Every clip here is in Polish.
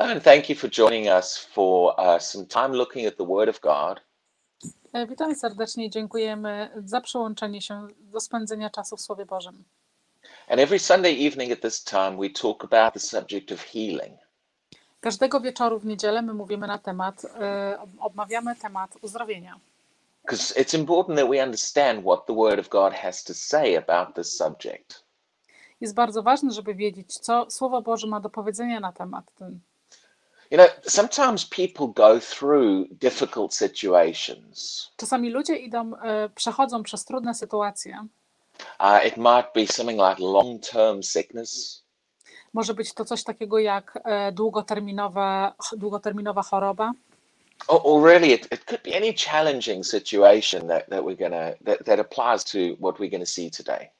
And thank you for joining us for uh, some time looking at the Word of God. E, serdecznie i dziękujemy za przyłączenie się do spędzenia czasu w Słowie Bożym. And every Sunday evening at this time, we talk about the subject of healing. Każdego wieczoru w niedzielę my mówimy na temat, e, omawiamy temat uzdrowienia. Because it's important that we understand what the Word of God has to say about this subject. Jest bardzo ważne, żeby wiedzieć, co Słowo Boże ma do powiedzenia na temat ten. You know, sometimes people go through difficult situations. Czasami ludzie idą, e, przechodzą przez trudne sytuacje. Uh, it might be something like long term sickness, Może być to coś takiego jak e, długoterminowa, długoterminowa choroba, or, or really, it, it could be any challenging situation that, that we're gonna that, that applies to what we're gonna see today.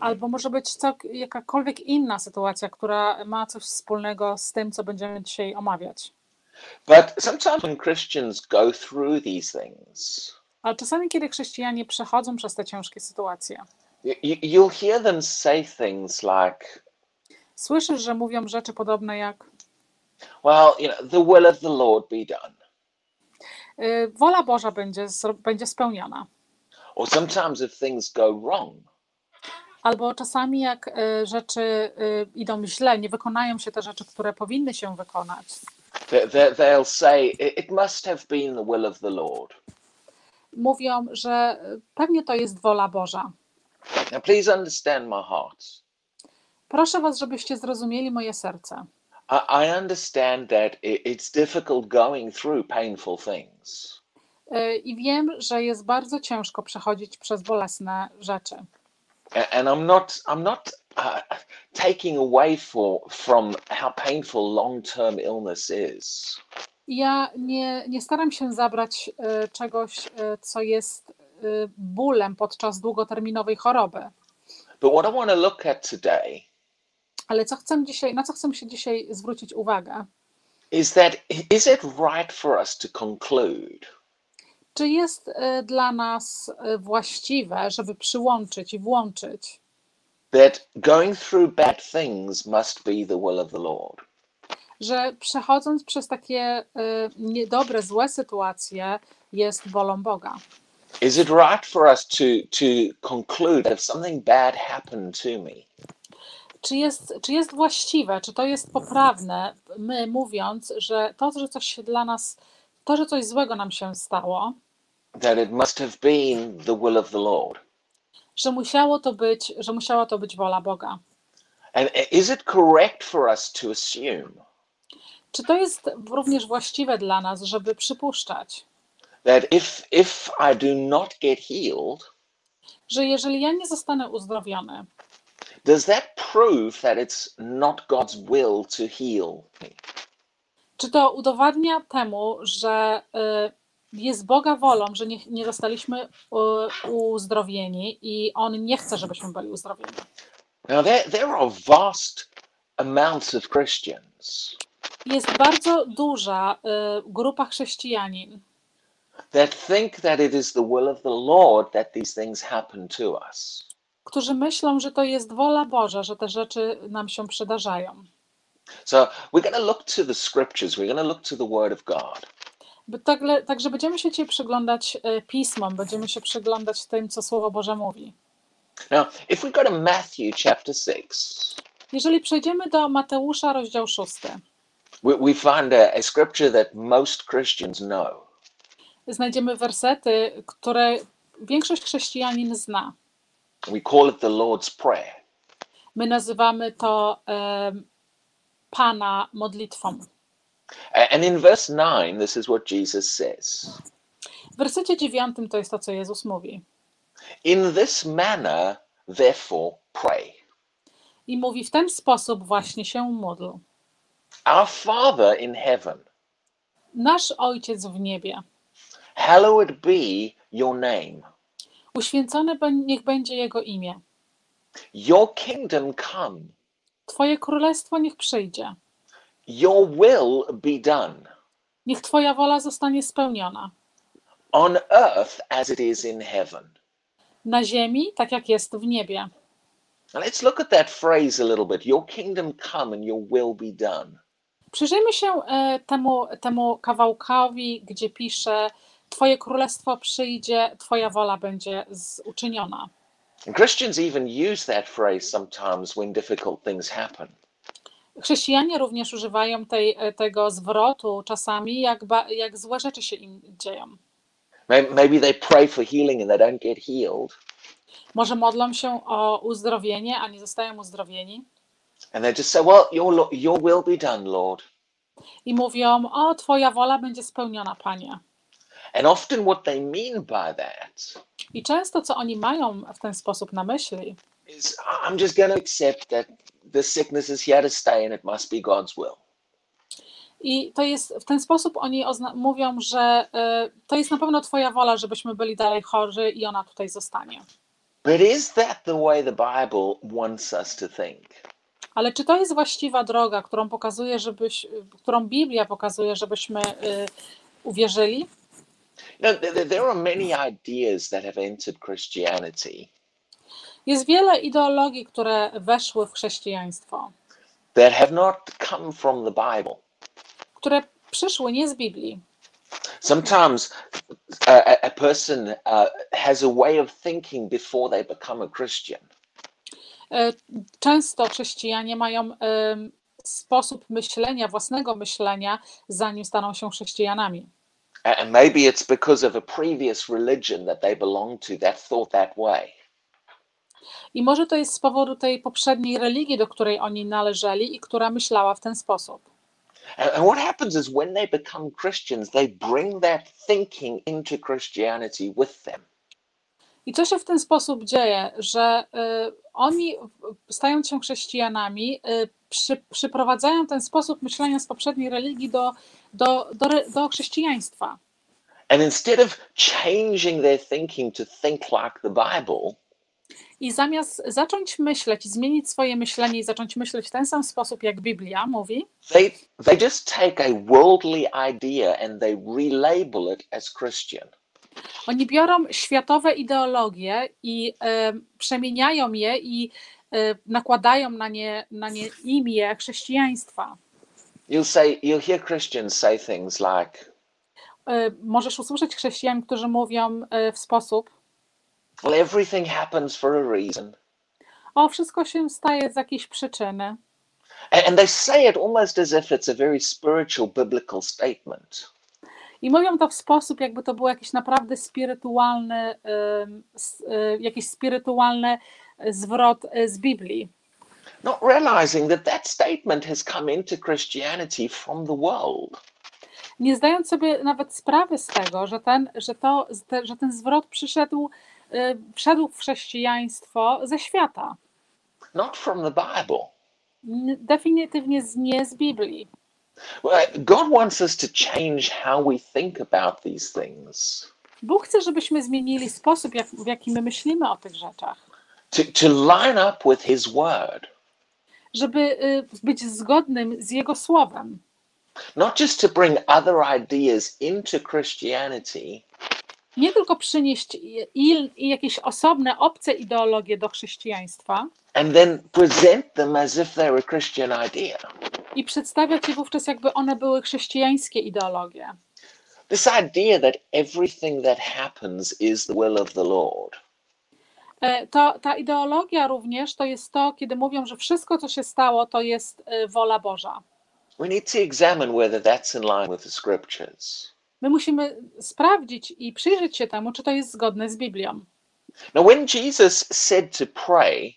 Albo może być cał, jakakolwiek inna sytuacja, która ma coś wspólnego z tym, co będziemy dzisiaj omawiać. But sometimes when Christians go through these things, Ale czasami, kiedy chrześcijanie przechodzą przez te ciężkie sytuacje, you, you- you'll hear them say things like, słyszysz, że mówią rzeczy podobne jak well, you know, the will of the Lord be done. y, wola Boża będzie, zro- będzie spełniona. Or sometimes if things go wrong, Albo czasami, jak y, rzeczy y, idą źle, nie wykonają się te rzeczy, które powinny się wykonać, they, they, they'll say, it must have been the will of the Lord. mówią, że y, pewnie to jest wola Boża. Now, please understand my heart. Proszę Was, żebyście zrozumieli moje serce. I, understand that it, it's difficult going through painful things. I wiem, że jest bardzo ciężko przechodzić przez bolesne rzeczy. And I'm not, I'm not uh, taking away for, from how painful long-term illness is. Ja nie, nie staram się zabrać y, czegoś, y, co jest y, bólem podczas długoterminowej choroby. But what I want to look at today Ale co chcę dzisiaj, na co chcę się dzisiaj zwrócić uwagę? is that is it right for us to conclude Czy jest y, dla nas y, właściwe, żeby przyłączyć i włączyć, that going through bad things must be the will of the Lord? że przechodząc przez takie y, niedobre, złe sytuacje jest wolą Boga? Is it right for us to to conclude that if something bad happened to me, Czy jest, czy jest właściwe, czy to jest poprawne, my mówiąc, że to, że coś się dla nas, to, że coś złego nam się stało, that it must have been the will of the Lord? że musiało to być, że musiała to być wola Boga. And is it correct for us to assume Czy to jest również właściwe dla nas, żeby przypuszczać, that if if I do not get healed, że jeżeli ja nie zostanę uzdrowiony, does that prove that it's not God's will to heal me? czy to udowadnia temu, że y, jest Boga wolą, że nie, nie zostaliśmy y, uzdrowieni i On nie chce, żebyśmy byli uzdrowieni? Now there there are vast amounts of Christians Jest bardzo duża y, grupa chrześcijanin, that think that it is the will of the Lord that these things happen to us. którzy myślą, że to jest wola Boża, że te rzeczy nam się przydarzają. So we're going to look to the scriptures. We're going to look to the Word of God. By- Także, będziemy się dzisiaj przyglądać y, pismom, będziemy się przyglądać tym, co Słowo Boże mówi. Now, if we go to Matthew chapter six, Jeżeli przejdziemy do Mateusza, rozdział 6, we, we find a, a scripture that most Christians know. znajdziemy wersety, które większość chrześcijanin zna. We call it the Lord's Prayer. My nazywamy to em, Pana modlitwą. And in verse 9, this is what Jesus says W wersecie 9 to jest to, co Jezus mówi. In this manner, therefore, pray. I mówi w ten sposób właśnie się módl. Our Father in heaven, Nasz Ojciec w niebie, hallowed be your name. uświęcone niech będzie Jego imię. Your kingdom come. Twoje królestwo niech przyjdzie. Your will be done Niech Twoja wola zostanie spełniona. on earth as it is in heaven. Na ziemi, tak jak jest w niebie. Now let's look at that phrase a little bit. Your kingdom come and your will be done. Przyjrzyjmy się e, temu, temu kawałkowi, gdzie pisze: Twoje królestwo przyjdzie, Twoja wola będzie uczyniona. Christians even use that phrase sometimes when difficult things happen. Chrześcijanie również używają tej, e, tego zwrotu czasami, jak, ba, jak złe rzeczy się im dzieją. May- Maybe they pray for healing and they don't get healed. Może modlą się o uzdrowienie, a nie zostają uzdrowieni. And they just say, Well, your, your will be done, Lord. I mówią: O, Twoja wola będzie spełniona, Panie. And often what they mean by that I często, co oni mają w ten sposób na myśli, is I'm just going to accept that the sickness is here to stay and it must be God's will. I to jest w ten sposób oni mówią, że y, to jest na pewno Twoja wola, żebyśmy byli dalej chorzy i ona tutaj zostanie. But is that the way the Bible wants us to think? Ale czy to jest właściwa droga, którą pokazuje, żebyś, którą Biblia pokazuje, żebyśmy y, uwierzyli? No, there are many ideas that have entered Christianity Jest wiele ideologii, które weszły w chrześcijaństwo, that have not come from the Bible. które przyszły nie z Biblii. Sometimes a, a- person uh, has a way of thinking before they become a Christian. E, Często chrześcijanie mają sposób myślenia, własnego myślenia, zanim staną się chrześcijanami. And maybe it's because of a previous religion that they belong to that thought that way. I może to jest z powodu tej poprzedniej religii, do której oni należeli i która myślała w ten sposób. And, what happens is when they become Christians, they bring that thinking into Christianity with them. I co się w ten sposób dzieje, że y, oni, stając się chrześcijanami, y, przy, przyprowadzają ten sposób myślenia z poprzedniej religii do, do, do, do chrześcijaństwa. And instead of changing their thinking to think like the Bible, I zamiast zacząć myśleć, zmienić swoje myślenie i zacząć myśleć w ten sam sposób, jak Biblia mówi, they they just take a worldly idea and they relabel it as Christian. oni biorą światowe ideologie i e, przemieniają je i e, nakładają na nie, na nie imię chrześcijaństwa. You'll say you'll hear Christians say things like, E, możesz usłyszeć chrześcijan, którzy mówią e, w sposób: "Well, everything happens for a reason," O, wszystko się staje z jakiejś przyczyny. And they say it almost as if it's a very spiritual biblical statement. I mówią to w sposób, jakby to był jakiś naprawdę spirytualny, em, s- e, jakiś spirytualny zwrot e, z Biblii. not realizing that that statement has come into Christianity from the world. Nie zdając sobie nawet sprawy z tego, że ten, że to, że ten zwrot przyszedł, e, wszedł w chrześcijaństwo ze świata. not from the Bible. Definitywnie nie z Biblii. God wants us to change how we think about these things, Bóg chce, żebyśmy zmienili sposób, jak, w jaki my myślimy o tych rzeczach. to, to line up with His Word, żeby y, być zgodnym z Jego słowem. not just to bring other ideas into Christianity, Nie tylko przynieść jakieś osobne, obce ideologie do chrześcijaństwa and then present them as if they're a Christian idea. i przedstawiać je wówczas, jakby one były chrześcijańskie ideologie. This idea that everything that happens is the will of the Lord. E, To, ta ideologia również to jest to, kiedy mówią, że wszystko, co się stało, to jest e, wola Boża. We need to examine whether that's in line with the scriptures. My musimy sprawdzić i przyjrzeć się temu, czy to jest zgodne z Biblią. Now, when Jesus said to pray,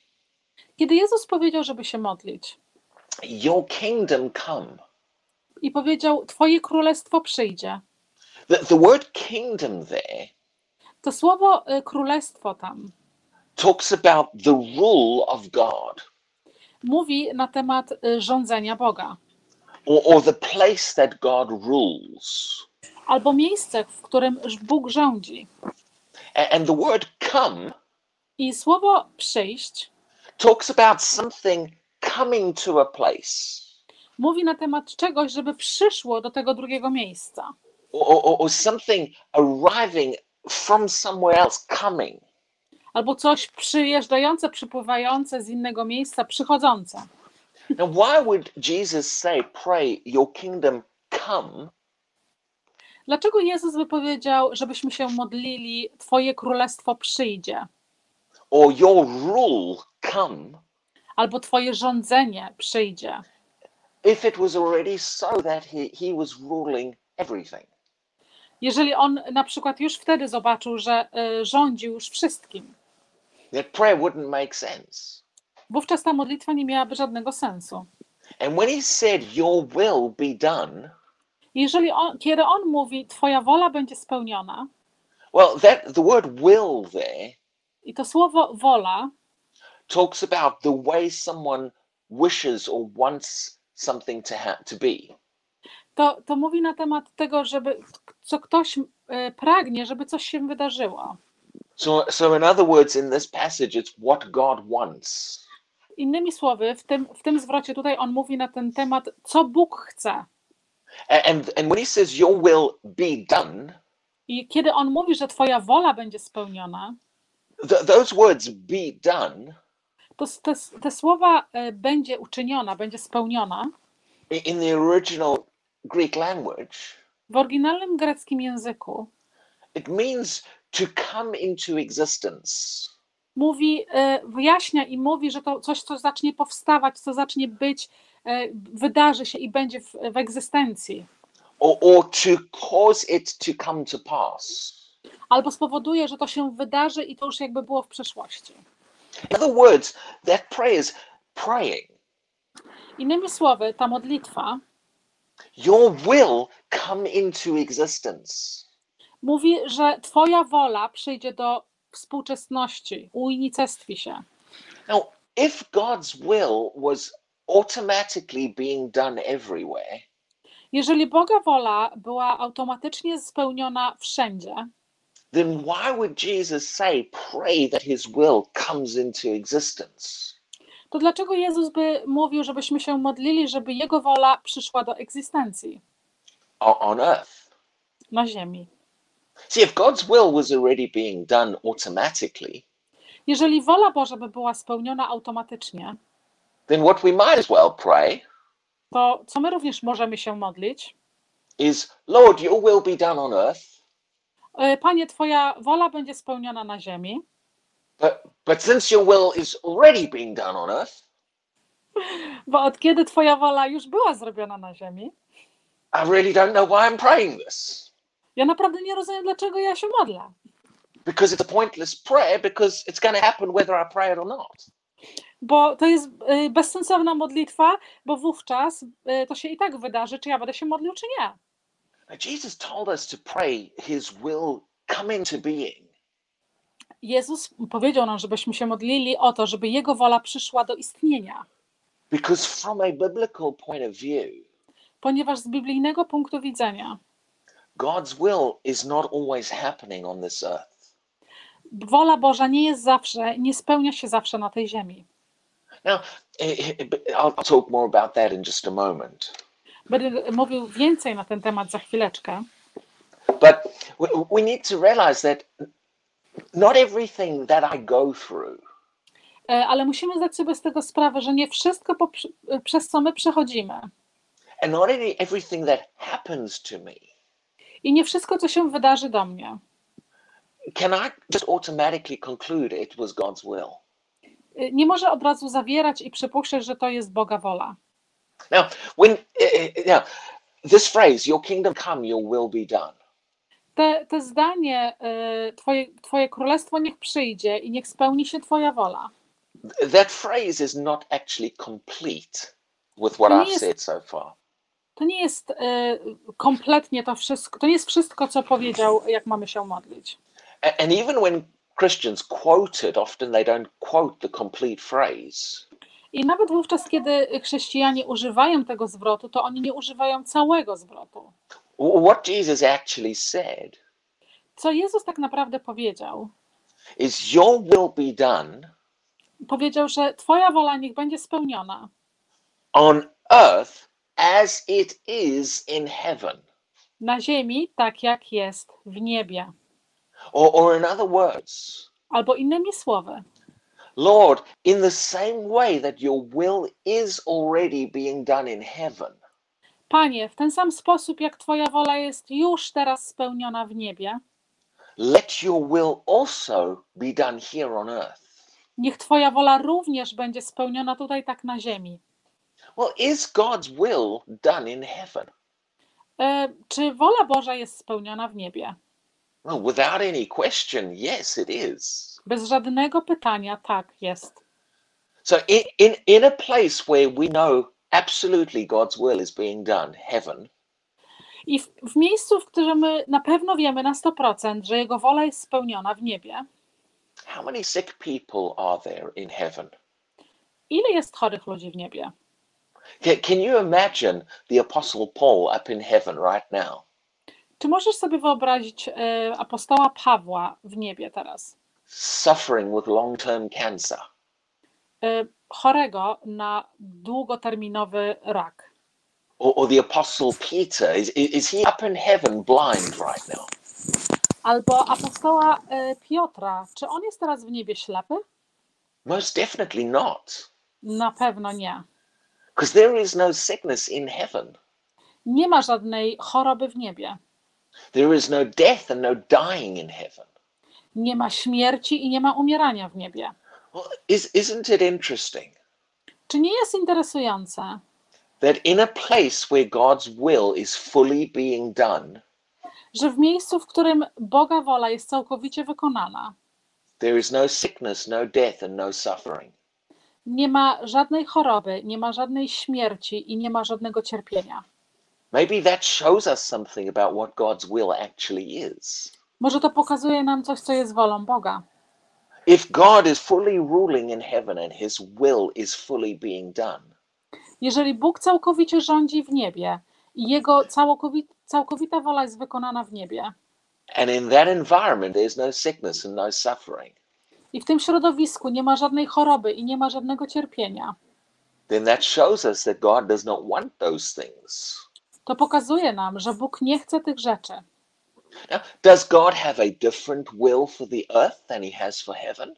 Kiedy Jezus powiedział, żeby się modlić Your kingdom come, i powiedział, Twoje królestwo przyjdzie, the, the word kingdom there to słowo e, królestwo tam talks about the rule of God mówi na temat y, rządzenia Boga, or, or the place that God rules. Albo miejsce, w którym Bóg rządzi. And the word come I słowo przyjść talks about something coming to a place mówi na temat czegoś, żeby przyszło do tego drugiego miejsca, or, or, or something arriving from somewhere else coming. albo coś przyjeżdżające, przypływające z innego miejsca, przychodzące. Now, why would Jesus say, Pray, your kingdom come? Dlaczego Jezus wypowiedział, żebyśmy się modlili, Twoje królestwo przyjdzie, or your rule come albo Twoje rządzenie przyjdzie, if it was already so that he, he was ruling everything? jeżeli on na przykład już wtedy zobaczył, że y, rządził już wszystkim? That prayer wouldn't make sense. Wówczas ta modlitwa nie miałaby żadnego sensu. And when he said, Your will be done, Jeżeli on, kiedy on mówi, Twoja wola będzie spełniona, well, that the word will there i to słowo wola talks about the way someone wishes or wants something to ha- to be. to, to mówi na temat tego, żeby co ktoś y, pragnie, żeby coś się wydarzyło. So, so in other words, in this passage, it's what God wants. Innymi słowy, w tym, w tym zwrocie tutaj on mówi na ten temat, co Bóg chce. And and when he says, Your will be done, I kiedy on mówi, że Twoja wola będzie spełniona, th- those words be done to te, te słowa y, będzie uczyniona, będzie spełniona, in the original Greek language, w oryginalnym greckim języku it means to come into existence. mówi, y, wyjaśnia i mówi, że to coś, co zacznie powstawać, co zacznie być, wydarzy się i będzie w, w egzystencji. Or, or to cause it to come to pass. Albo spowoduje, że to się wydarzy i to już jakby było w przeszłości. In other words, that prayer is praying. Innymi słowy, ta modlitwa Your will come into existence. mówi, że Twoja wola przyjdzie do współczesności, unicestwi się. Now, if God's will was automatically being done everywhere, Jeżeli Boga wola była automatycznie spełniona wszędzie, then why would Jesus say, pray that his will comes into existence? to dlaczego Jezus by mówił, żebyśmy się modlili, żeby Jego wola przyszła do egzystencji On earth. na ziemi? See, if God's will was already being done automatically, Jeżeli wola Boża by była spełniona automatycznie, then what we might as well pray to co my również możemy się modlić? is, Lord, your will be done on earth, E, Panie, Twoja wola będzie spełniona na ziemi, but, but since your will is already being done on earth, bo od kiedy Twoja wola już była zrobiona na ziemi, I really don't know why I'm praying this. ja naprawdę nie rozumiem, dlaczego ja się modlę. Because it's a pointless prayer because it's going to happen whether I pray it or not. Bo to jest y, bezsensowna modlitwa, bo wówczas y, to się i tak wydarzy, czy ja będę się modlił, czy nie. Jesus told us to pray his will come into being. Jezus powiedział nam, żebyśmy się modlili o to, żeby Jego wola przyszła do istnienia, Because from a biblical point of view, ponieważ z biblijnego punktu widzenia God's will is not always happening on this earth. Wola Boża nie jest zawsze, nie spełnia się zawsze na tej ziemi. Now, eh, but I'll talk more about that in just a moment. Będę mówił więcej na ten temat za chwileczkę, But we, need to realize that not everything that I go through E, ale musimy zdać sobie z tego sprawę, że nie wszystko, przez co my przechodzimy and not everything that happens to me i nie wszystko, co się wydarzy do mnie, can I just automatically conclude it was God's will. y, nie może od razu zawierać i przypuszczać, że to jest Boga wola. Now, when eh, eh, now this phrase, "Your kingdom come, your will be done," Te, te zdanie, y, twoje, twoje królestwo niech przyjdzie i niech spełni się Twoja wola. that phrase is not actually complete with what To nie I've jest- said so far. To nie jest y, kompletnie to wszystko, to nie jest wszystko, co powiedział, jak mamy się modlić. And even when Christians quote it, often they don't quote the complete phrase. I nawet wówczas, kiedy chrześcijanie używają tego zwrotu, to oni nie używają całego zwrotu. What Jesus actually said Co Jezus tak naprawdę powiedział? is, Your will be done Powiedział, że Twoja wola niech będzie spełniona on earth as it is in heaven. na ziemi, tak jak jest w niebie. Or, or in other words, Albo innymi słowy, Lord, in the same way that your will is already being done in heaven, Panie, w ten sam sposób, jak Twoja wola jest już teraz spełniona w niebie, let your will also be done here on earth. niech Twoja wola również będzie spełniona tutaj, tak na ziemi. Well, is God's will done in heaven? E, Czy wola Boża jest spełniona w niebie? Well, without any question, yes, it is. Bez żadnego pytania, tak jest. So, in, in, in a place where we know absolutely God's will is being done, heaven, I w, w miejscu, w którym my na pewno wiemy na 100%, że Jego wola jest spełniona w niebie, how many sick people are there in heaven? ile jest chorych ludzi w niebie? Can, can you imagine the Apostle Paul up in heaven right now? Czy możesz sobie wyobrazić e, apostoła Pawła w niebie teraz? suffering with long term cancer. E, chorego na długoterminowy rak. Or, or the Apostle Peter, is, is he up in heaven blind right now? Albo apostoła e, Piotra, czy on jest teraz w niebie ślepy? Most definitely not, Na pewno nie. because there is no sickness in heaven. Nie ma żadnej choroby w niebie. There is no death and no dying in heaven. Nie ma śmierci i nie ma umierania w niebie. Well, is, isn't it interesting Czy nie jest interesujące, that in a place where God's will is fully being done, że w miejscu, w którym Boga wola jest całkowicie wykonana, there is no sickness, no death, and no suffering? nie ma żadnej choroby, nie ma żadnej śmierci i nie ma żadnego cierpienia? Maybe that shows us something about what God's will actually is. Może to pokazuje nam coś, co jest wolą Boga. If God is fully ruling in heaven and his will is fully being done, Jeżeli Bóg całkowicie rządzi w niebie i Jego całkowi- całkowita wola jest wykonana w niebie, and in that environment there's no sickness and no suffering, i w tym środowisku nie ma żadnej choroby i nie ma żadnego cierpienia, then that shows us that God does not want those things. To pokazuje nam, że Bóg nie chce tych rzeczy. Now, does God have a different will for the earth than he has for heaven?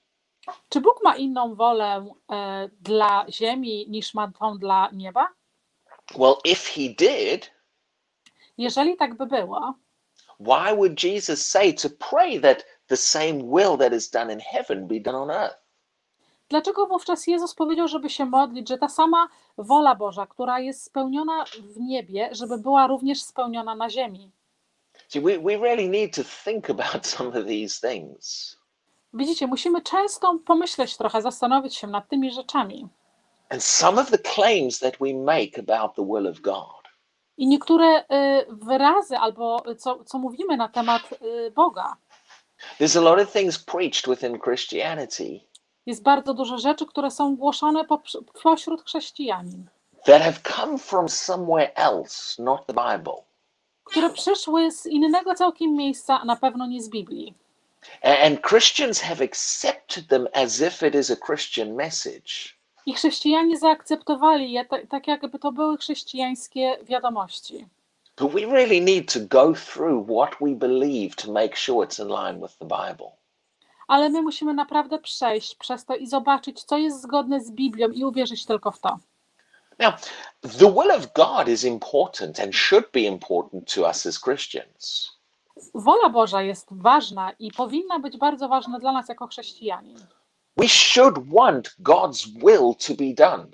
Czy Bóg ma inną wolę e, dla ziemi niż ma tą dla nieba? Well, if he did, Jeżeli tak by było, why would Jesus say to pray that the same will that is done in heaven be done on earth? Dlaczego wówczas Jezus powiedział, żeby się modlić, że ta sama wola Boża, która jest spełniona w niebie, żeby była również spełniona na ziemi? Widzicie, musimy często pomyśleć trochę, zastanowić się nad tymi rzeczami. I niektóre y, wyrazy albo co, co mówimy na temat y, Boga. There's a lot of things preached within Christianity Jest bardzo dużo rzeczy, które są głoszone pośród chrześcijanin, that have come from somewhere else, not the Bible. które przyszły z innego całkiem miejsca, a na pewno nie z Biblii. And Christians have accepted them as if it is a Christian message. I chrześcijanie zaakceptowali je tak, tak jakby to były chrześcijańskie wiadomości. But we really need to go through what we believe to make sure it's in line with the Bible. Ale my musimy naprawdę przejść przez to i zobaczyć, co jest zgodne z Biblią i uwierzyć tylko w to. Now, the will of God is important and should be important to us as Christians. Wola Boża jest ważna i powinna być bardzo ważna dla nas jako chrześcijanin. We should want God's will to be done.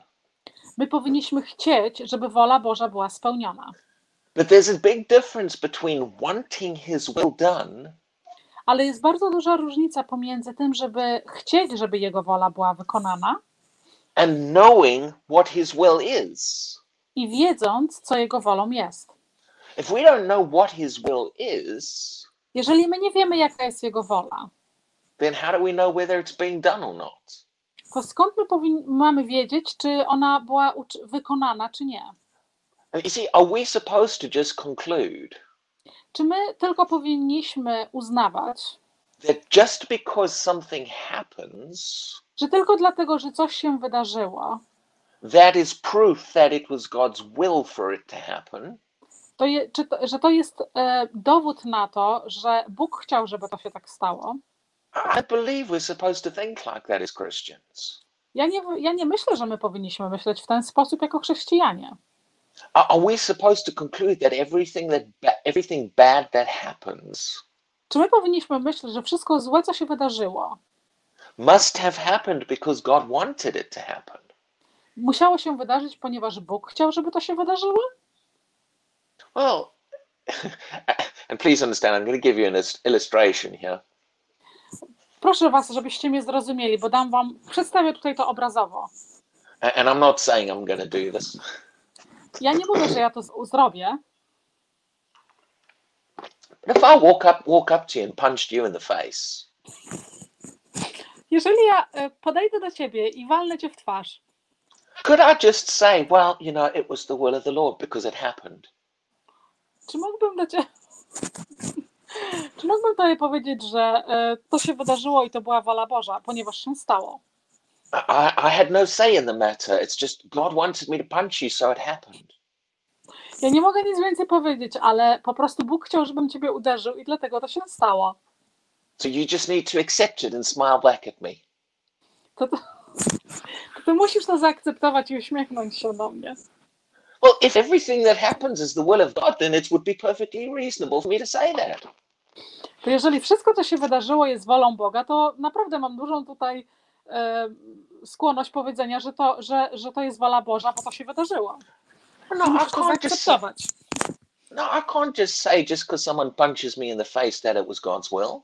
My powinniśmy chcieć, żeby wola Boża była spełniona. But there's a big difference between wanting His will done Ale jest bardzo duża różnica pomiędzy tym, żeby chcieć, żeby Jego wola była wykonana and knowing what His will is. i wiedząc, co Jego wolą jest. If we don't know what His will is, Jeżeli my nie wiemy, jaka jest Jego wola, then how do we know whether it's being done or not? to skąd my mamy wiedzieć, czy ona była wykonana, czy nie? And you see, are we supposed to just conclude Czy my tylko powinniśmy uznawać, that just because something happens, że tylko dlatego, że coś się wydarzyło, that is proof that it was God's will for it to happen? to je, czy to, że to jest e, dowód na to, że Bóg chciał, żeby to się tak stało? I believe we're supposed to think like that as Christians. Ja nie, ja nie myślę, że my powinniśmy myśleć w ten sposób jako chrześcijanie. Are are we supposed to conclude that everything that everything bad that happens Czy my powinniśmy myśleć, że wszystko złe, co się wydarzyło, must have happened because God wanted it to happen? musiało się wydarzyć, ponieważ Bóg chciał, żeby to się wydarzyło? Well, and please understand, I'm going to give you an illustration here. Proszę Was, żebyście mnie zrozumieli, bo dam Wam, przedstawię tutaj to obrazowo. A- And I'm not saying I'm going to do this. Ja nie mówię, że ja to zrobię, But if I walk up, walk up to you and punched you in the face, Jeżeli ja e, podejdę do ciebie i walnę cię w twarz, could I just say, well, you know, it was the will of the Lord because it happened? czy mógłbym do ciebie. Czy mógłbym tobie powiedzieć, że e, to się wydarzyło i to była wola Boża, ponieważ się stało? I, I had no say in the matter. It's just God wanted me to punch you, so it happened. Ja nie mogę nic więcej powiedzieć, ale po prostu Bóg chciał, żebym ciebie uderzył i dlatego to się stało. So you just need to accept it and smile back at me. To, to, to ty musisz to zaakceptować i uśmiechnąć się do mnie. Well, if everything that happens is the will of God, then it would be perfectly reasonable for me to say that. To jeżeli wszystko, co się wydarzyło, jest wolą Boga, to naprawdę mam dużą tutaj skłonność powiedzenia, że to, że, że to jest wola Boża, bo to się wydarzyło. No, I to zaakceptować. no, I can't just say just because someone punches me in the face that it was God's will.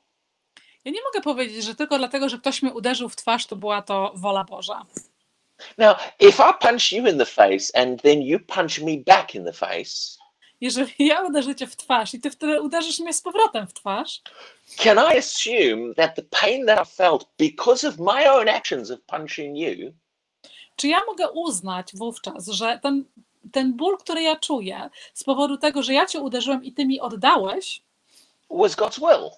Ja nie mogę powiedzieć, że tylko dlatego, że ktoś mnie uderzył w twarz, to była to wola Boża. Now, if I punch you in the face and then you punch me back in the face, Jeżeli ja uderzę cię w twarz i ty wtedy uderzysz mnie z powrotem w twarz, can I assume that the pain that I felt because of my own actions of punching you czy ja mogę uznać wówczas, że ten, ten ból, który ja czuję z powodu tego, że ja cię uderzyłem i ty mi oddałeś, was God's will?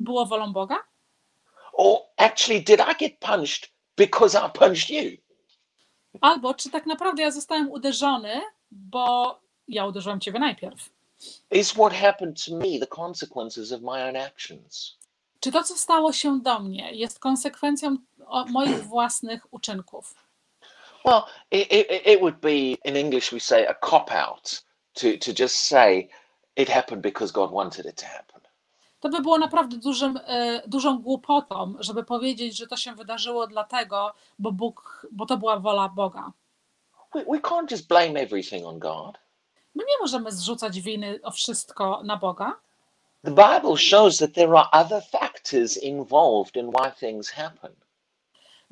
było wolą Boga? Or actually, did I get punched because I punched you? Albo czy tak naprawdę ja zostałem uderzony, bo ja uderzyłem ciebie najpierw? Is what happened to me the consequences of my own actions? Czy to, co stało się do mnie, jest konsekwencją moich własnych uczynków? Well, it, it, it would be, in English, we say a cop out to, to just say it happened because God wanted it to happen. To by było naprawdę dużym, e, dużą głupotą, żeby powiedzieć, że to się wydarzyło dlatego, bo, Bóg, bo to była wola Boga. We, we can't just blame everything on God. My nie możemy zrzucać winy o wszystko na Boga. The Bible shows that there are other factors involved in why things happen.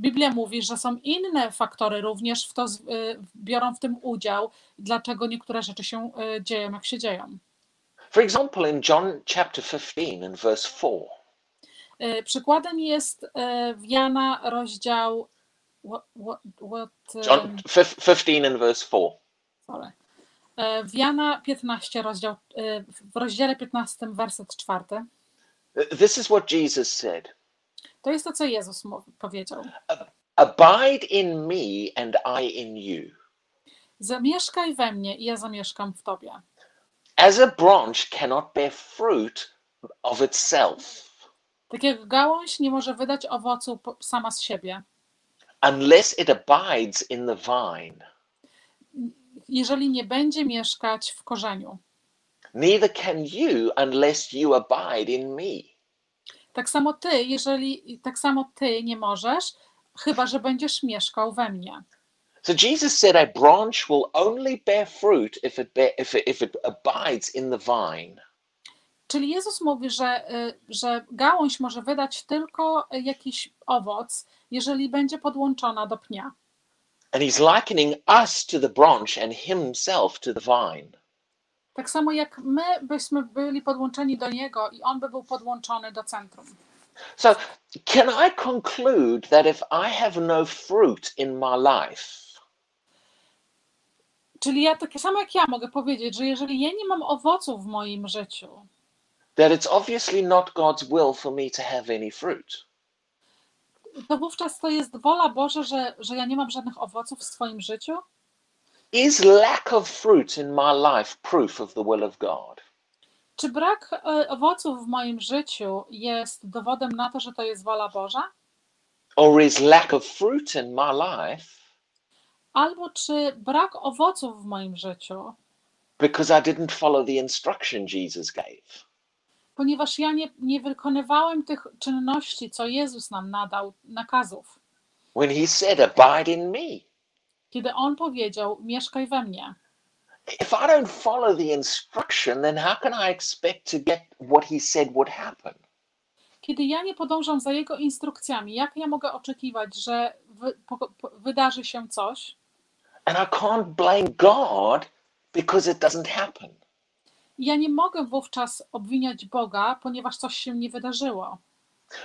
Biblia mówi, że są inne faktory również w to y, biorą w tym udział, dlaczego niektóre rzeczy się y, dzieją, jak się dzieją. For example, in John chapter 15 and verse 4, Y, Przykładem jest w Jana rozdział. What, what, what, John um, fif- 15 and verse 4. sorry. W Jana 15, rozdział, y, w rozdziale 15, werset 4. This is what Jesus said To jest to, co Jezus powiedział. Abide in me and I in you. Zamieszkaj we mnie i ja zamieszkam w tobie. As a branch cannot bear fruit of itself Tak jak gałąź nie może wydać owocu sama z siebie, unless it abides in the vine, jeżeli nie będzie mieszkać w korzeniu. neither can you unless you abide in me. Tak samo ty, jeżeli tak samo ty nie możesz, chyba że będziesz mieszkał we mnie. So Jesus said a branch will only bear fruit if it, bear, if it, if it abides in the vine. Czyli Jezus mówi, że, y, że gałąź może wydać tylko jakiś owoc, jeżeli będzie podłączona do pnia. And he's likening us to the branch and himself to the vine. Tak samo jak my byśmy byli podłączeni do Niego i On by był podłączony do centrum. So, can I conclude that if I have no fruit in my life, Czyli ja tak samo jak ja mogę powiedzieć, że jeżeli ja nie mam owoców w moim życiu, that it's obviously not God's will for me to have any fruit? To wówczas to jest wola Boża, że, że ja nie mam żadnych owoców w swoim życiu? Is lack of fruit in my life proof of the will of God? Czy brak e, owoców w moim życiu jest dowodem na to, że to jest wola Boża? Or is lack of fruit in my life Albo czy brak owoców w moim życiu, because I didn't follow the instruction Jesus gave? Ponieważ ja nie, nie wykonywałem tych czynności, co Jezus nam nadał, nakazów, When he said, Abide in me. kiedy On powiedział: Mieszkaj we mnie. If I don't follow the instruction, then how can I expect to get what he said would happen? Kiedy ja nie podążam za Jego instrukcjami, jak ja mogę oczekiwać, że wy, po, po, wydarzy się coś? And I can't blame God because it doesn't happen. Ja nie mogę wówczas obwiniać Boga, ponieważ coś się nie wydarzyło.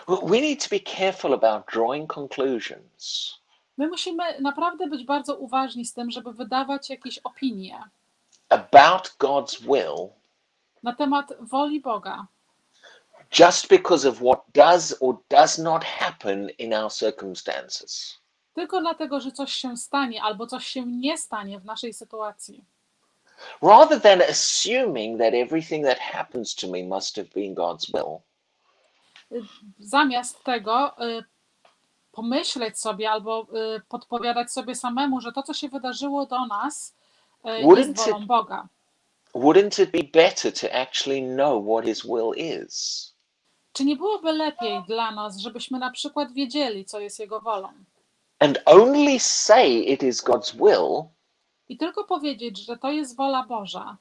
We need to be careful about drawing conclusions My musimy naprawdę być bardzo uważni z tym, żeby wydawać jakieś opinie about God's will na temat woli Boga, just because of what does or does not happen in our circumstances. tylko dlatego, że coś się stanie albo coś się nie stanie w naszej sytuacji. Rather than assuming that everything that happens to me must have been God's will, Zamiast tego y, pomyśleć sobie albo y, podpowiadać sobie samemu, że to, co się wydarzyło do nas, y, Wouldn't jest wolą Boga. wouldn't it be better to actually know what His will is? Czy nie byłoby lepiej dla nas, żebyśmy na przykład wiedzieli, co jest Jego wolą? And only say it is God's will I tylko powiedzieć, że to jest wola Boża,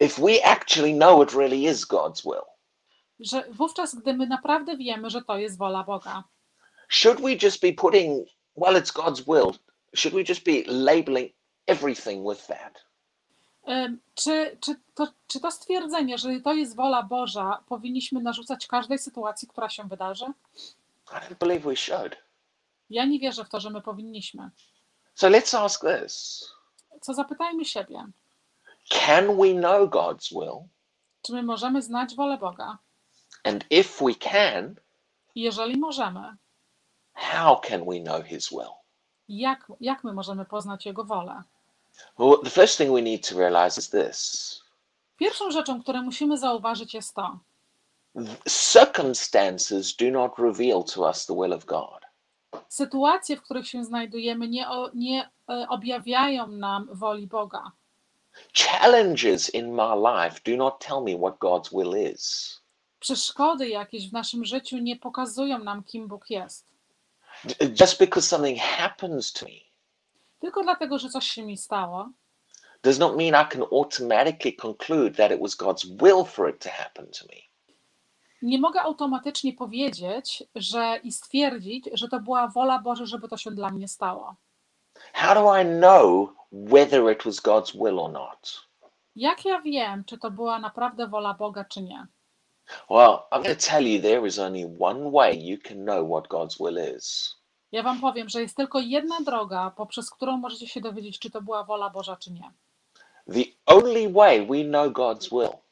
if we actually know it really is God's will. że wówczas, gdy my naprawdę wiemy, że to jest wola Boga, Should we just be putting, well, it's God's will, should we just be labeling everything with that? Czy, czy, to, czy to stwierdzenie, że to jest wola Boża, powinniśmy narzucać każdej sytuacji, która się wydarzy? I don't believe we should. Ja nie wierzę w to, że my powinniśmy. So let's ask this Co zapytajmy siebie, Can we know God's will? czy my możemy znać wolę Boga? And if we can, jeżeli możemy, how can we know His will? jak, jak my możemy poznać Jego wolę? Well, the first thing we need to realize is this Pierwszą rzeczą, którą musimy zauważyć, jest to, circumstances do not reveal to us the will of God. Sytuacje, w których się znajdujemy, nie, nie e, objawiają nam woli Boga. Challenges in my life do not tell me what God's will is. Przeszkody jakieś w naszym życiu nie pokazują nam, kim Bóg jest. Just because something happens to me Tylko dlatego, że coś się mi stało, does not mean I can automatically conclude that it was God's will for it to happen to me. Nie mogę automatycznie powiedzieć że i stwierdzić, że to była wola Boża, żeby to się dla mnie stało. How do I know whether it was God's will or not? Jak ja wiem, czy to była naprawdę wola Boga, czy nie? Well, I'm going to tell you there is only one way you can know what God's will is. Ja Wam powiem, że jest tylko jedna droga, poprzez którą możecie się dowiedzieć, czy to była wola Boża, czy nie. The only way we know God's will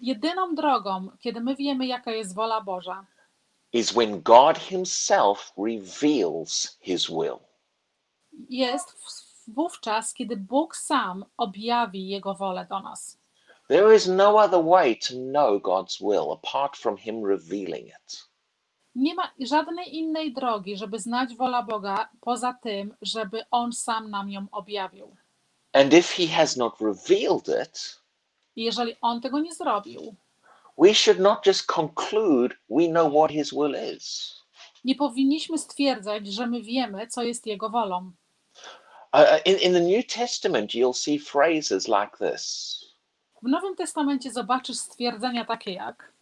Jedyną drogą, kiedy my wiemy, jaka jest wola Boża, is when God Himself reveals His will. jest wówczas, kiedy Bóg sam objawi Jego wolę do nas. There is no other way to know God's will apart from Him revealing it. Nie ma żadnej innej drogi, żeby znać wolę Boga, poza tym, żeby On sam nam ją objawił. And if He has not revealed it, I jeżeli On tego nie zrobił, we should not just conclude we know what His will is. nie powinniśmy stwierdzać, że my wiemy, co jest Jego wolą. Uh, uh, in, in the New Testament, you'll see phrases like this W Nowym Testamencie zobaczysz stwierdzenia takie jak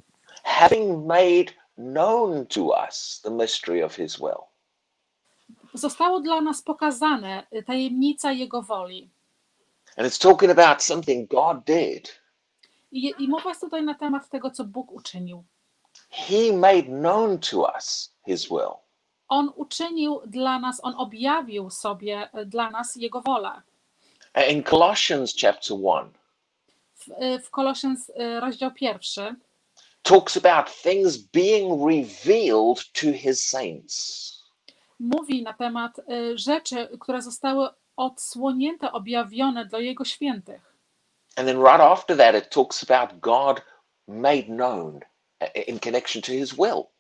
having made known to us the mystery of His will. zostało dla nas pokazane y, tajemnica Jego woli. And it's talking about something God did. I, I mowa jest tutaj na temat tego, co Bóg uczynił. He made known to us His will. On uczynił dla nas, On objawił sobie y, dla nas Jego wolę. In Colossians chapter 1, W, y, w Kolosians y, rozdział pierwszy talks about things being revealed to His saints. mówi na temat rzeczy, które zostały odsłonięte, objawione dla Jego świętych. And then right after that, it talks about God made known uh, in connection to his will.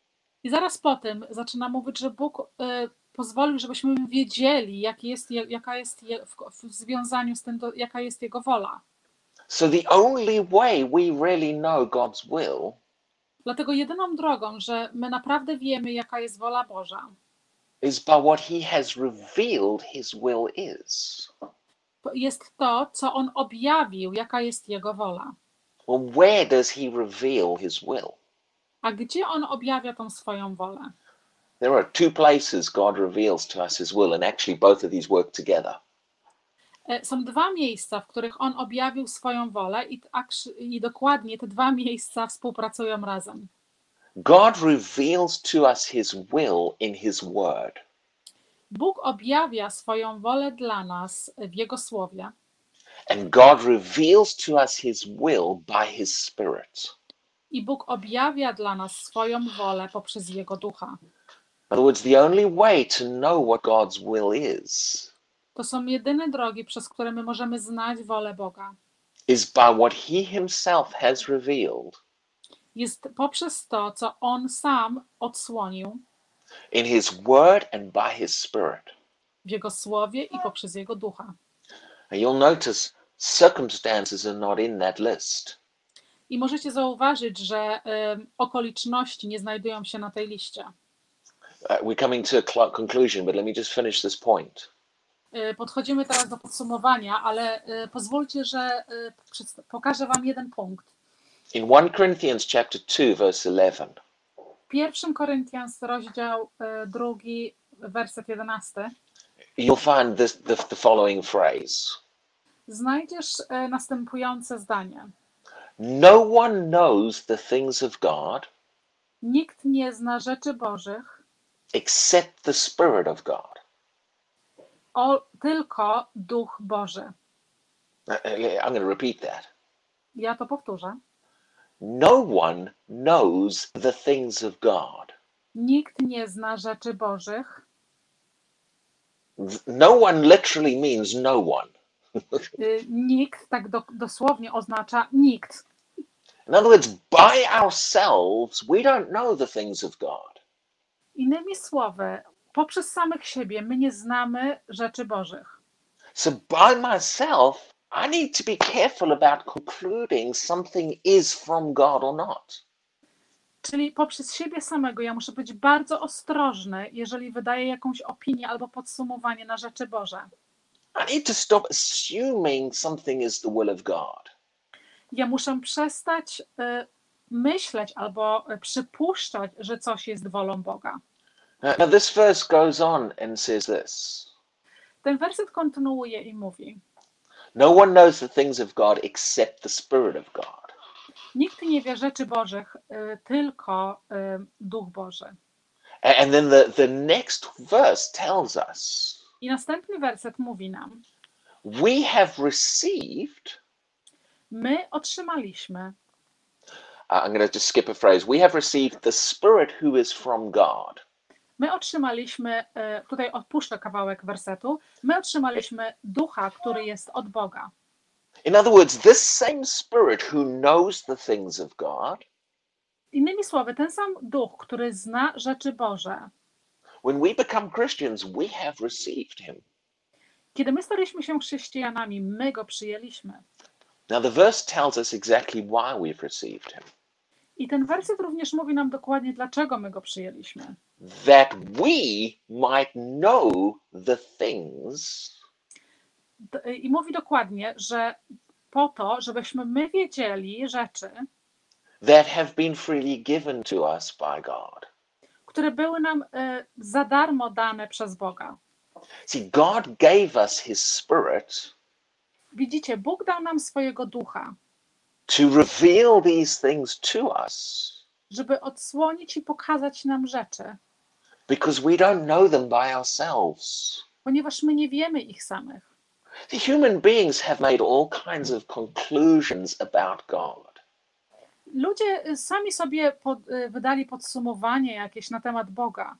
I zaraz po tym zaczyna mówić, że Bóg y, pozwolił, żebyśmy wiedzieli, jaki jest, je- jaka jest je, w, w związaniu z tym, do, jaka jest Jego wola. So the only way we really know God's will Dlatego jedyną drogą, że my naprawdę wiemy, jaka jest wola Boża, is by what he has revealed his will is. Jest to, co On objawił, jaka jest Jego wola. Well, where does he reveal his will? A gdzie On objawia tą swoją wolę? There are two places God reveals to us his will, and actually both of these work together. E, Są dwa miejsca, w których On objawił swoją wolę i, i dokładnie te dwa miejsca współpracują razem. God reveals to us his will in his word. Bóg objawia swoją wolę dla nas w Jego słowie, And God reveals to us his will by his spirit. i Bóg objawia dla nas swoją wolę poprzez Jego ducha. In other words, the only way to know what God's will is To są jedyne drogi, przez które my możemy znać wolę Boga. is by what he himself has revealed Jest poprzez to, co On sam odsłonił in his word and by his spirit. w Jego słowie i poprzez Jego ducha. And you'll notice circumstances are not in that list. I możecie zauważyć, że em, okoliczności nie znajdują się na tej liście. Uh, we're coming to a cl- conclusion, but let me just finish this point. Y, Podchodzimy teraz do podsumowania, ale y, pozwólcie, że y, przedst- pokażę Wam jeden punkt. In 1 Corinthians chapter 2 verse 11, 1 Koryntian, rozdział y, drugi, werset 11. you'll find this the, the following phrase. Znajdziesz y, następujące zdanie. No one knows the things of God Nikt nie zna rzeczy Bożych, except the Spirit of God. o, tylko Duch Boży. Uh, uh, I'm going to repeat that. Ja to powtórzę. No one knows the things of God. Nikt nie zna rzeczy Bożych, No one literally means no one. y, nikt, tak do, dosłownie oznacza nikt. In other words, by ourselves, we don't know the things of God. Innymi słowy, poprzez samych siebie my nie znamy rzeczy Bożych. So, by myself, I need to be careful about concluding something is from God or not. Czyli poprzez siebie samego ja muszę być bardzo ostrożny, jeżeli wydaję jakąś opinię albo podsumowanie na rzeczy Boże. I need to stop assuming something is the will of God. Ja muszę przestać y, myśleć albo y, przypuszczać, że coś jest wolą Boga. Now, now, this verse goes on and says this Ten werset kontynuuje i mówi: No one knows the things of God except the Spirit of God. Nikt nie wie rzeczy Bożych, y, tylko y, Duch Boży. And then the, the next verse tells us I następny werset mówi nam: we have received, My otrzymaliśmy, I'm going to just skip a phrase, we have received the Spirit who is from God. My otrzymaliśmy, y, tutaj odpuszczę kawałek wersetu, my otrzymaliśmy Ducha, który jest od Boga. In other words, this same Spirit who knows the things of God, Innymi słowy, ten sam Duch, który zna rzeczy Boże, when we become Christians, we have received Him. kiedy my staliśmy się chrześcijanami, my go przyjęliśmy. Now, the verse tells us exactly why we've received Him I ten werset również mówi nam dokładnie, dlaczego my go przyjęliśmy. that we might know the things D- I mówi dokładnie, że po to, żebyśmy my wiedzieli rzeczy, that have been freely given to us by God. które były nam y, za darmo dane przez Boga. See, God gave us His Spirit Widzicie, Bóg dał nam swojego ducha, to reveal these things to us żeby odsłonić i pokazać nam rzeczy, because we don't know them by ourselves. ponieważ my nie wiemy ich samych. The human beings have made all kinds of conclusions about God. Ludzie y, sami sobie pod, y, wydali podsumowanie jakieś na temat Boga.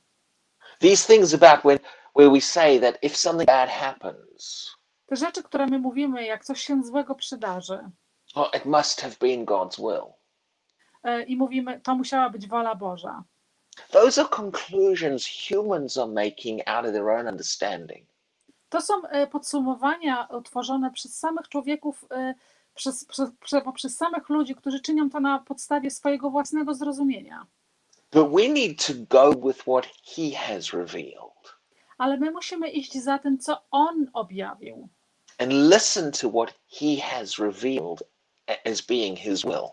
These things about when where we say that if something bad happens, Te rzeczy, które my mówimy, jak coś się złego przydarzy, oh, it must have been God's will. e, i mówimy, to musiała być wola Boża. Those are conclusions humans are making out of their own understanding. To są e, podsumowania utworzone przez samych człowieków, e, przez, przez, przez, samych ludzi, którzy czynią to na podstawie swojego własnego zrozumienia. But we need to go with what He has revealed Ale my musimy iść za tym, co On objawił and listen to what He has revealed as being His will.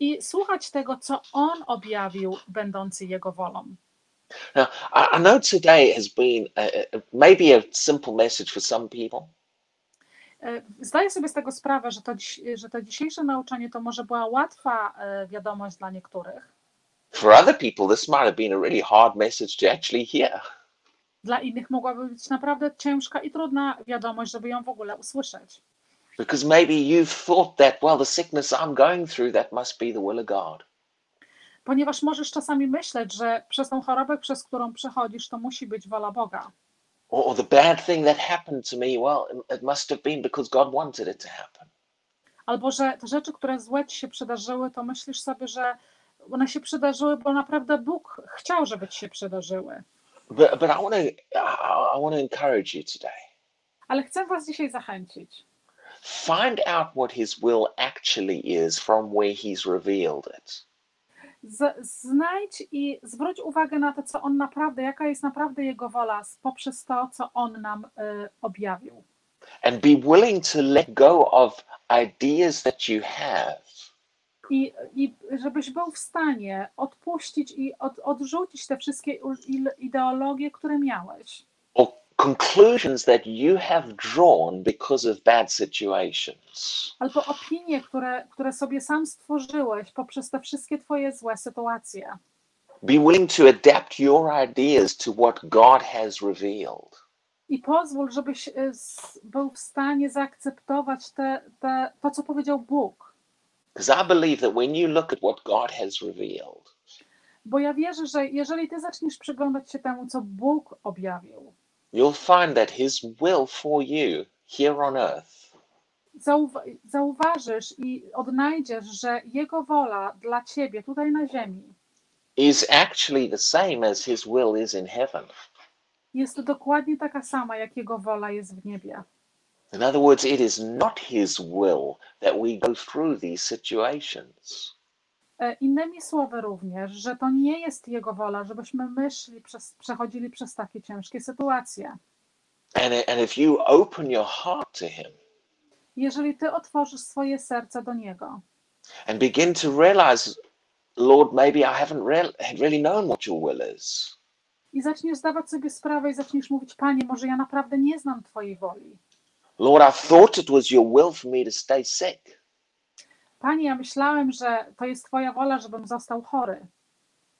i słuchać tego, co On objawił, będący Jego wolą. Now, I, know today has been a, maybe a simple message for some people, E, Zdaję sobie z tego sprawę, że to, że to dzisiejsze nauczanie to może była łatwa e, wiadomość dla niektórych. For other people, this might have been a really hard message to actually hear. Dla innych mogłaby być naprawdę ciężka i trudna wiadomość, żeby ją w ogóle usłyszeć. Because maybe you've thought that, well, the sickness I'm going through, that must be the will of God. Ponieważ możesz czasami myśleć, że przez tą chorobę, przez którą przechodzisz, to musi być wola Boga. Or, or the bad thing that happened to me, well, it- it must have been because God wanted it to happen. Albo że te rzeczy, które złe ci się przydarzyły, to myślisz sobie, że one się przydarzyły, bo naprawdę Bóg chciał, żeby ci się przydarzyły. But, but I want to I, encourage you today. Ale chcę Was dzisiaj zachęcić. Find out what His will actually is from where He's revealed it. Z, znajdź i zwróć uwagę na to, co On naprawdę, jaka jest naprawdę Jego wola poprzez to, co On nam y, objawił. and be willing to let go of ideas that you have I, I żebyś był w stanie odpuścić i od, odrzucić te wszystkie ideologie, które miałeś. Conclusions that you have drawn because of bad situations. albo opinie, które, które sobie sam stworzyłeś poprzez te wszystkie Twoje złe sytuacje. Be willing to adapt your ideas to what God has revealed. I pozwól, żebyś s- był w stanie zaakceptować te, te, to, co powiedział Bóg. Because I believe that when you look at what God has revealed, Bo ja wierzę, że jeżeli Ty zaczniesz przyglądać się temu, co Bóg objawił, you'll find that His will for you here on earth zauwa- zauważysz i odnajdziesz, że Jego wola dla Ciebie tutaj na ziemi is actually the same as His will is in heaven. jest dokładnie taka sama, jak Jego wola jest w niebie. In other words, it is not His will that we go through these situations. E, Innymi słowy również, że to nie jest Jego wola, żebyśmy myśli, przez, przechodzili przez takie ciężkie sytuacje. And, and if you open your heart to Him Jeżeli Ty otworzysz swoje serce do Niego and begin to realize, Lord, maybe I haven't real, really known what your will is. i zaczniesz zdawać sobie sprawę i zaczniesz mówić, Panie, może ja naprawdę nie znam Twojej woli. Lord, I thought it was your will for me to stay sick, Panie, ja myślałem, że to jest Twoja wola, żebym został chory,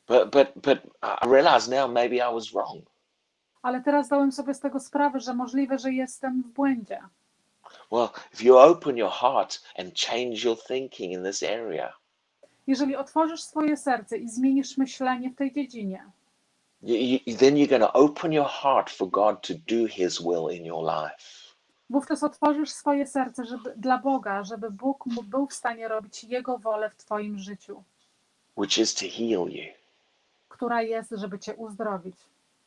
but, but, but I realize now maybe I was wrong. ale teraz zdałem sobie z tego sprawę, że możliwe, że jestem w błędzie. Well, if you open your heart and change your thinking in this area, Jeżeli otworzysz swoje serce i zmienisz myślenie w tej dziedzinie, you, you, then you're going to open your heart for God to do His will in your life. Wówczas otworzysz swoje serce żeby, dla Boga, żeby Bóg był w stanie robić Jego wolę w Twoim życiu, which is to heal you, która jest, żeby Cię uzdrowić.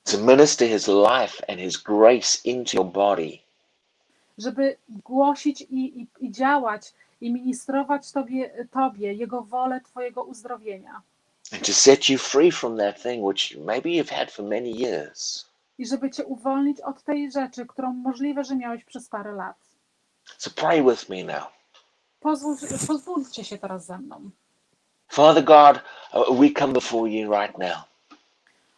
to minister His life and His grace into your body, żeby głosić i, i, i działać i ministrować tobie, tobie Jego wolę Twojego uzdrowienia. and to set you free from that thing which maybe you've had for many years. I żeby Cię uwolnić od tej rzeczy, którą możliwe, że miałeś przez parę lat. So pray with me now. Pozwól, pozwólcie się teraz ze mną. Father God, uh, we come before you right now.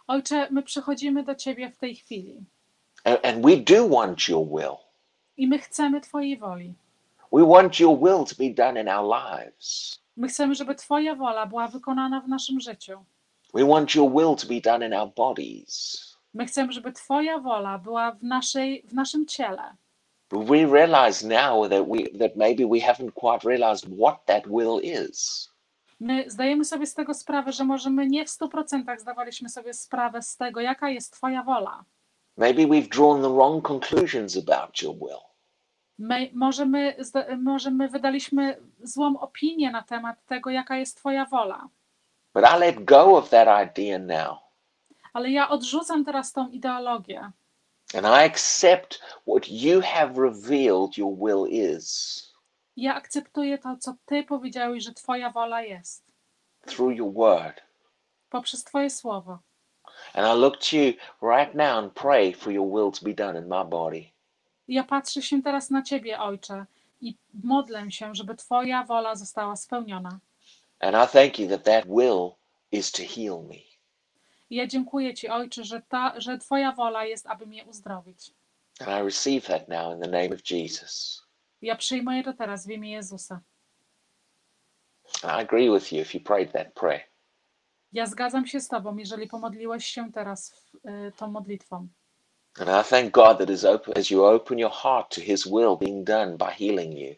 Ojcze, my przychodzimy do Ciebie w tej chwili And, and we do want your will. i my chcemy Twojej woli. We want your will to be done in our lives. My chcemy, żeby Twoja wola była wykonana w naszym życiu. We want your will to be done in our bodies. My chcemy, żeby Twoja wola była w, naszej, w naszym ciele. But we realize now that we that maybe we haven't quite realized what that will is. My zdajemy sobie z tego sprawę, że może my nie w 100% zdawaliśmy sobie sprawę z tego, jaka jest Twoja wola. Maybe we've drawn the wrong conclusions about your will. My, może, my, może my wydaliśmy złą opinię na temat tego, jaka jest Twoja wola. But I let go of that idea now. Ale ja odrzucam teraz tą ideologię And I accept what you have revealed your will is ja akceptuję to, co Ty powiedziałeś, że Twoja wola jest, through your word. poprzez Twoje słowo. And I look to you right now and pray for your will to be done in my body. Ja patrzę się teraz na Ciebie, Ojcze, i modlę się, żeby Twoja wola została spełniona. And I thank you that that will is to heal me. Ja dziękuję Ci, Ojcze, że, ta, że Twoja wola jest, aby mnie uzdrowić. And I receive that now in the name of Jesus. Ja przyjmuję to teraz w imię Jezusa. And I agree with you if you prayed that prayer. Ja zgadzam się z Tobą, jeżeli pomodliłeś się teraz y, tą modlitwą. And I thank God that as, open, as you open your heart to His will being done by healing you,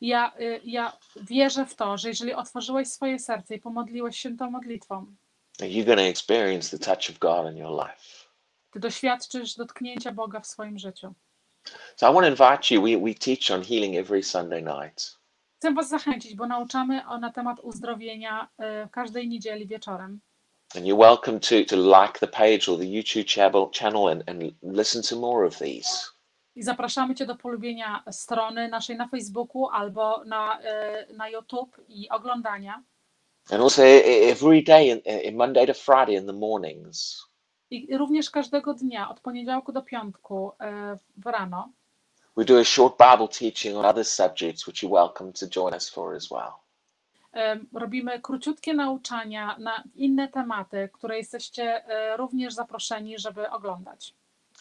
Ja, y, ja wierzę w to, że jeżeli otworzyłeś swoje serce i pomodliłeś się tą modlitwą, you're going to experience the touch of God in your life. Ty doświadczysz dotknięcia Boga w swoim życiu. So I want to invite you. We, we teach on healing every Sunday night. Chcę Was zachęcić, bo nauczamy o, na temat uzdrowienia y, każdej niedzieli wieczorem. And you're welcome to, to like the page or the YouTube channel, channel and, and listen to more of these. I zapraszamy Cię do polubienia strony naszej na Facebooku albo na, y, na YouTube i oglądania. And also e- every day, in, in Monday to Friday in the mornings, I również każdego dnia, od poniedziałku do piątku w rano, we do a short Bible teaching on other subjects, which you're welcome to join us for as well. Robimy króciutkie nauczania na inne tematy, które jesteście e, również zaproszeni, żeby oglądać.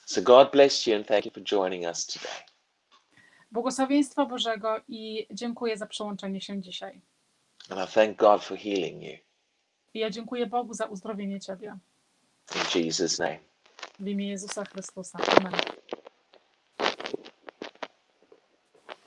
So God bless you and thank you for joining us today. Błogosławieństwa Bożego i dziękuję za przyłączenie się dzisiaj. And I thank God for healing you. I ja dziękuję Bogu za uzdrowienie Ciebie. In Jesus' name. W imię Jezusa Chrystusa. Amen.